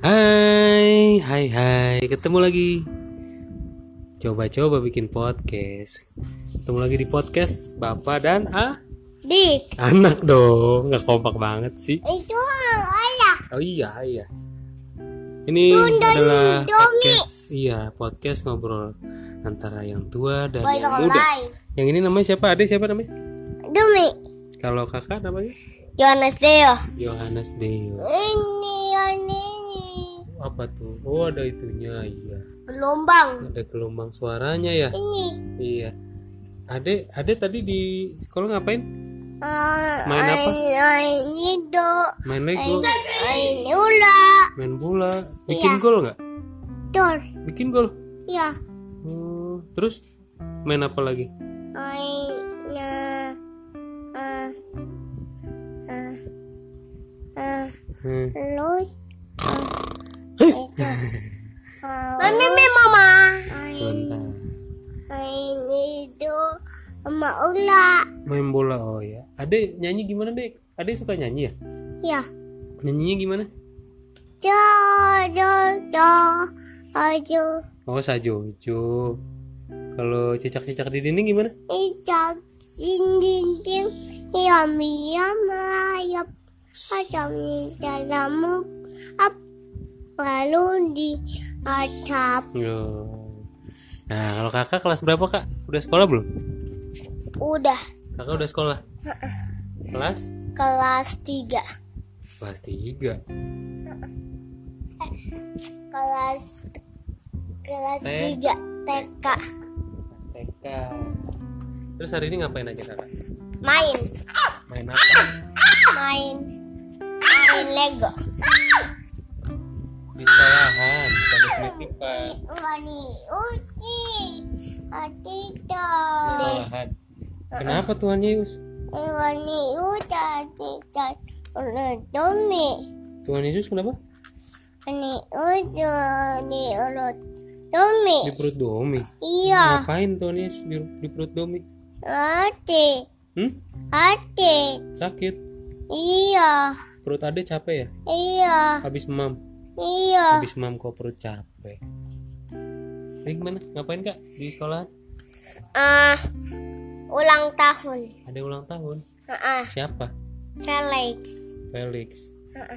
Hai, hai, hai, ketemu lagi. Coba-coba bikin podcast. Ketemu lagi di podcast Bapak dan ah Dik, anak dong, nggak kompak banget sih. itu ayah. Oh iya, iya. Ini adalah podcast, iya podcast ngobrol antara yang tua dan Boy yang muda. Yang ini namanya siapa? Ade siapa namanya? Demi, Kalau kakak namanya Johannes Deo. Yohanes Deo. Ini yang ini. Apa tuh? Oh ada itunya, iya. Gelombang. Ada gelombang suaranya ya. Ini. Iya. Ade, Ade tadi di sekolah ngapain? Uh, Main apa? Ini do. Main Lego, Ini ula. main bola, bikin Iya. gol nggak? Dor. Bikin gol. Ya. Oh, terus main apa lagi? Mainnya. Hmm. Terus. ah, Itu. Mami, mama. Sebentar. Ini do. Sama ula. Main bola. Oh ya. Ade nyanyi gimana dek? Ade suka nyanyi ya? Ya. Nyanyinya gimana? Jo, jo, jo, ajo, Oh sajojo. Kalau cicak-cicak di dinding gimana? icak, ding, ding, ding, yam, yam, ayap, asam, dalam up, lalu di atap. Yo. Nah kalau kakak kelas berapa kak? Udah sekolah belum? Udah Kakak udah sekolah? Kelas? kelas tiga, Kelas tiga. kelas kelas T. tiga TK TK. Terus hari ini ngapain aja kakak? main, Main apa? main, main Lego. Di sekolahan, bukan di penitipan. Wani uci, Di atita. sekolahan. Kenapa Tuhan Yesus? Wani uca, atita. Udah domi. Tuhan Yesus kenapa? Wani uca, di urut domi. Di perut domi. Iya, Ngapain Tuhan Yesus di, di perut domi? hati, Hmm? hati. Sakit. Iya, Perut ade capek ya? iya, Habis mam. iya. Habis mam kok perut capek. Jadi gimana? Ngapain kak di sekolahan? Ah, ulang tahun. Ada ulang tahun. Ah, Siapa? Felix. Felix. Ah,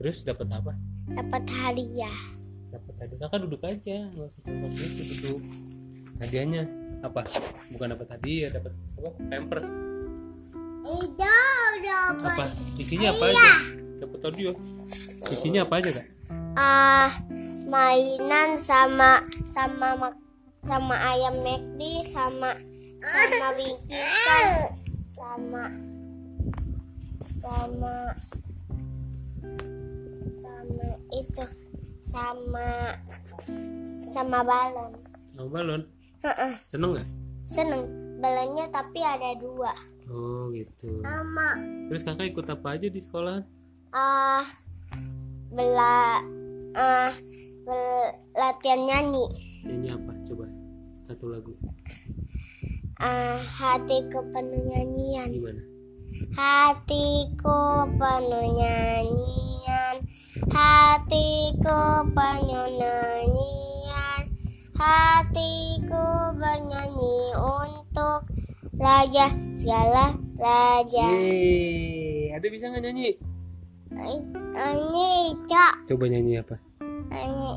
Terus dapat apa? Dapat hadiah. Dapat tadi. Kakak duduk aja, nggak usah tempat itu duduk. Hadiahnya apa? Bukan dapat hadiah, dapat apa? Pampers. Apa? Isinya apa aja? Dapat hadiah. Isinya apa aja kak? ah mainan sama sama sama ayam McD sama sama bingkisan sama sama sama itu sama sama balon Mau balon? Heeh, Seneng nggak? seneng balonnya tapi ada dua Oh gitu. sama Terus kakak ikut apa aja di sekolah? ah bela ah bel- latihan nyanyi Nyanyi apa? Coba satu lagu. ah hatiku penuh nyanyian Gimana? hatiku penuh nyanyian hatiku penuh nyanyian hatiku bernyanyi untuk raja segala raja Yeay, ada bisa nggak nyanyi? ini cak Coba nyanyi apa? ini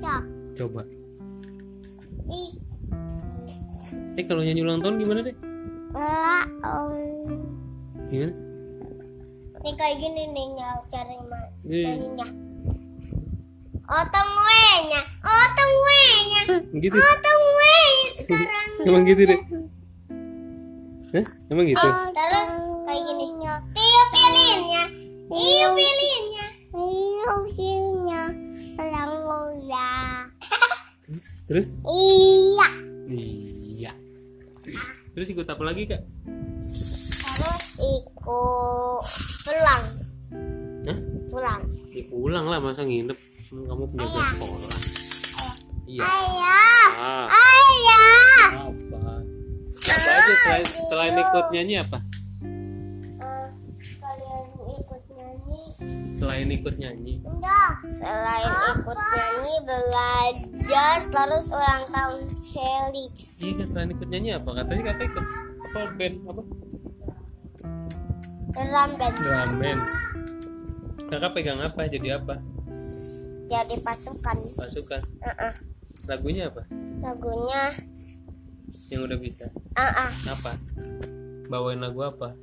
cak Coba. ih Eh kalau nyanyi ulang tahun gimana deh? lah om Gimana? ini kayak gini nih cara ma- Ih, nyanyinya otong wenya otong wenya gitu. otong wenya sekarang Emang gitu deh. Hah? Emang gitu? terus kayak gini tiup lilinnya tiup lilinnya tiup lilinnya orang muda Terus? iya Iya. Terus ikut apa lagi kak? terus ikut pulang Hah? pulang Ya pulang lah masa nginep. Kamu punya Ayah. sekolah. Iya. ayah Ah, ayah apa? Apa selain selain ikut nyanyi apa? Eh, kalian ikut nyanyi. Selain ikut nyanyi. Selain ikut nyanyi belajar terus ulang tahun Felix. Iya selain ikut nyanyi apa? Katanya kakak ikut. Apa band? Apa? Drum band. Drum band. Kakak pegang apa? Jadi apa? Jadi pasukan. Pasukan. Uh lagunya apa? Lagunya yang udah bisa? Uh apa? Bawain lagu apa?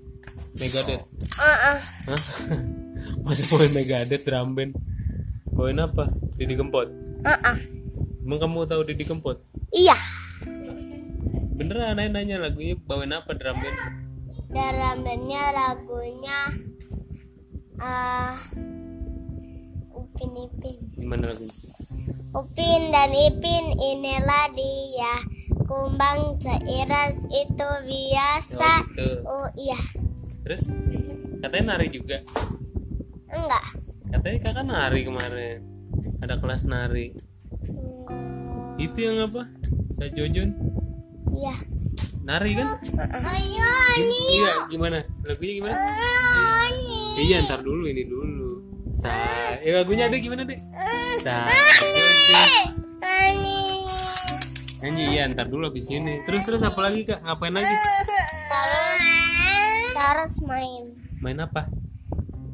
Megadeth. Uh Hah? Masa bawain Megadeth drum band? Bawain apa? Didi Kempot. Emang kamu tahu Didi Kempot? Iya. Beneran nanya nanya lagunya bawain apa drum band? Drum bandnya lagunya ah Upin Ipin. Gimana lagunya? Upin dan Ipin inilah dia Kumbang seiras itu biasa. Oh gitu. Oh iya. Terus? Katanya nari juga? Enggak. Katanya kakak nari kemarin. Ada kelas nari. Enggak itu yang apa? Saya Jojon Iya. Nari kan? Ayo Gim- iya gimana? Lagunya gimana? Iya ntar dulu ini dulu. Saya eh, lagunya ada gimana deh Jojon Ani nyanyi iya ntar dulu abis ini. Terus terus apa lagi kak? Ngapain lagi? Terus Terus main. Main apa?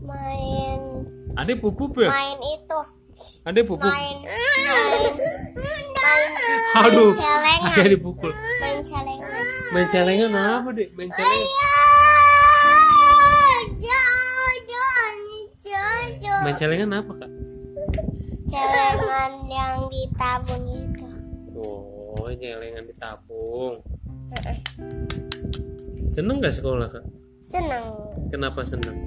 Main ada pupuk ya Main itu. Ada pupuk? Main Main Main aduh. celengan. ada dipukul. Main celengan. Main celengan apa deh main celengan. Main celengan apa kak? Celengan yang ditabung oh celengan ditabung. Seneng gak sekolah kak? Seneng. Kenapa seneng?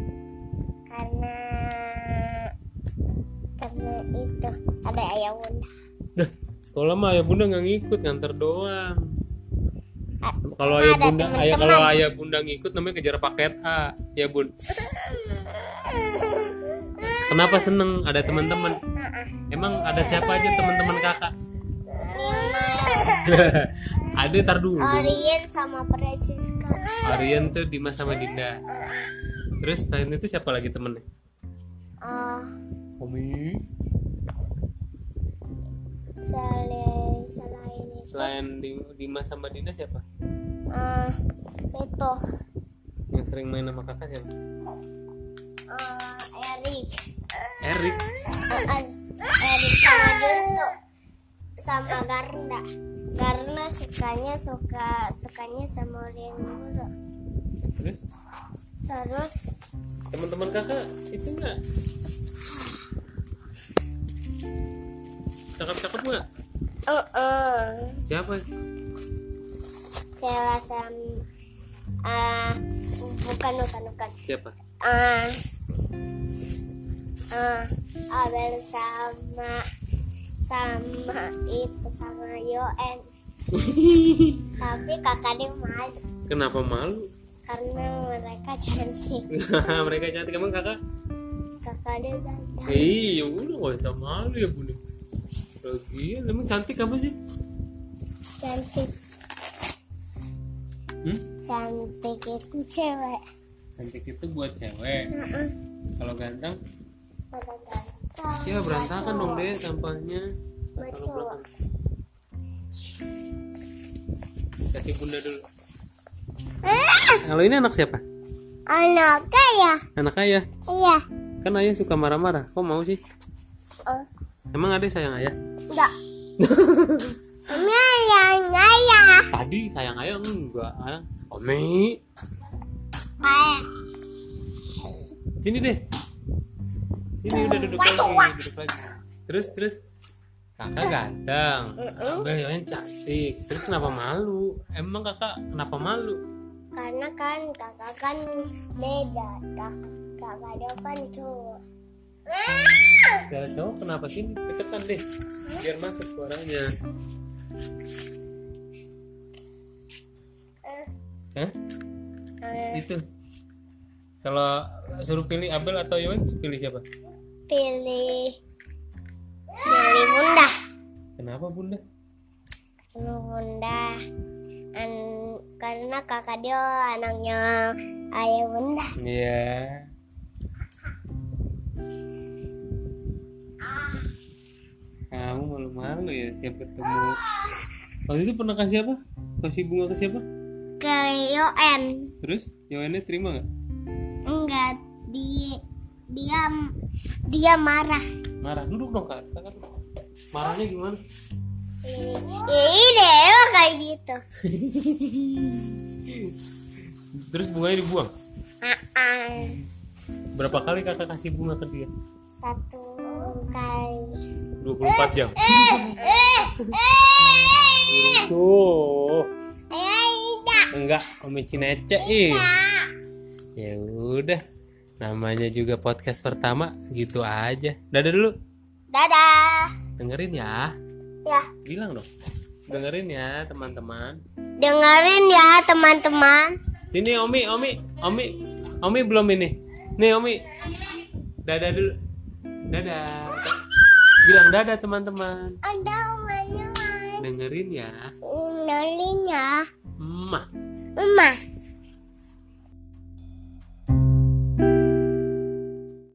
Karena Karena itu Ada ayah bunda. Dah sekolah mah ayah bunda nggak ngikut nganter doang. Kalau ayah bunda ayah teman-teman. kalau ayah bunda ngikut namanya kejar paket A ya bun. Kenapa seneng? Ada teman-teman emang ada siapa aja teman-teman kakak ada tar dulu. Orien sama Presiska Aryan tuh Dimas sama Dinda. Terus selain itu siapa lagi temennya? Ah, Omi selain selain itu. Selain Di- Dimas sama Dinda siapa? Ah, itu yang sering main sama kakak siapa? Ah, Erik Erik ah, Erik sama Junsu sama Garda Garda sukanya suka sukanya sama Orien mulu terus? Terus? Teman-teman kakak itu enggak cakep-cakep nggak? Uh, uh, siapa? Sela sam? Ah bukan bukan bukan. Siapa? Ah. Ah Abel sama sama itu sama Yoen tapi kakak dia malu. Kenapa malu? Karena mereka cantik. Mereka cantik. Emang kakak? Kakak dia ganteng iya udah gak usah malu ya bunda. Lagian emang cantik apa sih? Cantik. Hmm? cantik itu cewek. Cantik itu buat cewek. Heeh. kalau ganteng? Pada ganteng ya berantakan dong deh sampahnya. Buat Taruh kasih bunda dulu. Kalau ini anak siapa? Anaknya ya anak ayah? Iya. Kan ayah suka marah-marah. Kok mau sih? Oh. Emang ada sayang ayah? Enggak. Ini yang ya tadi sayang ayah enggak. Omi kayak sini deh. Ini udah duduk lagi duduk lagi. Terus terus kakak ganteng. abel yang cantik. Terus kenapa malu? Emang kakak kenapa malu? Karena kan kakak kan beda. Kakak kakak dia kan cowok. Kalau cowok kenapa sih? Deketan deh. Biar masuk suaranya. Hah? Eh, itu kalau suruh pilih Abel atau Yohan pilih siapa? Pilih dari bunda. Kenapa bunda? Kenapa bunda. An karena kakak dia anaknya ayah bunda. Iya. Yeah. kamu malu-malu ya tiap ketemu. Waktu itu pernah kasih apa? Kasih bunga ke siapa? Ke Yoen. Terus Yoennya terima nggak? Enggak di dia dia marah. Marah. Duduk dong kak. Kakak duduk. marahnya gimana? Ya ini ya kayak gitu. Terus bunganya dibuang? Berapa kali kakak kasih bunga ke dia? Satu kali. 24 jam. Eh eh eh eh. Enggak Omi Cinece ih. Ya udah namanya juga podcast pertama gitu aja. Dadah dulu. Dadah. Dengerin ya. Ya. Bilang dong. Dengerin ya teman-teman. Dengerin ya teman-teman. Sini Omi, Omi, Omi, Omi belum ini. Nih Omi, dadah dulu, dadah. Bilang dadah teman-teman. ada Dengerin ya, nolinya Emak. emak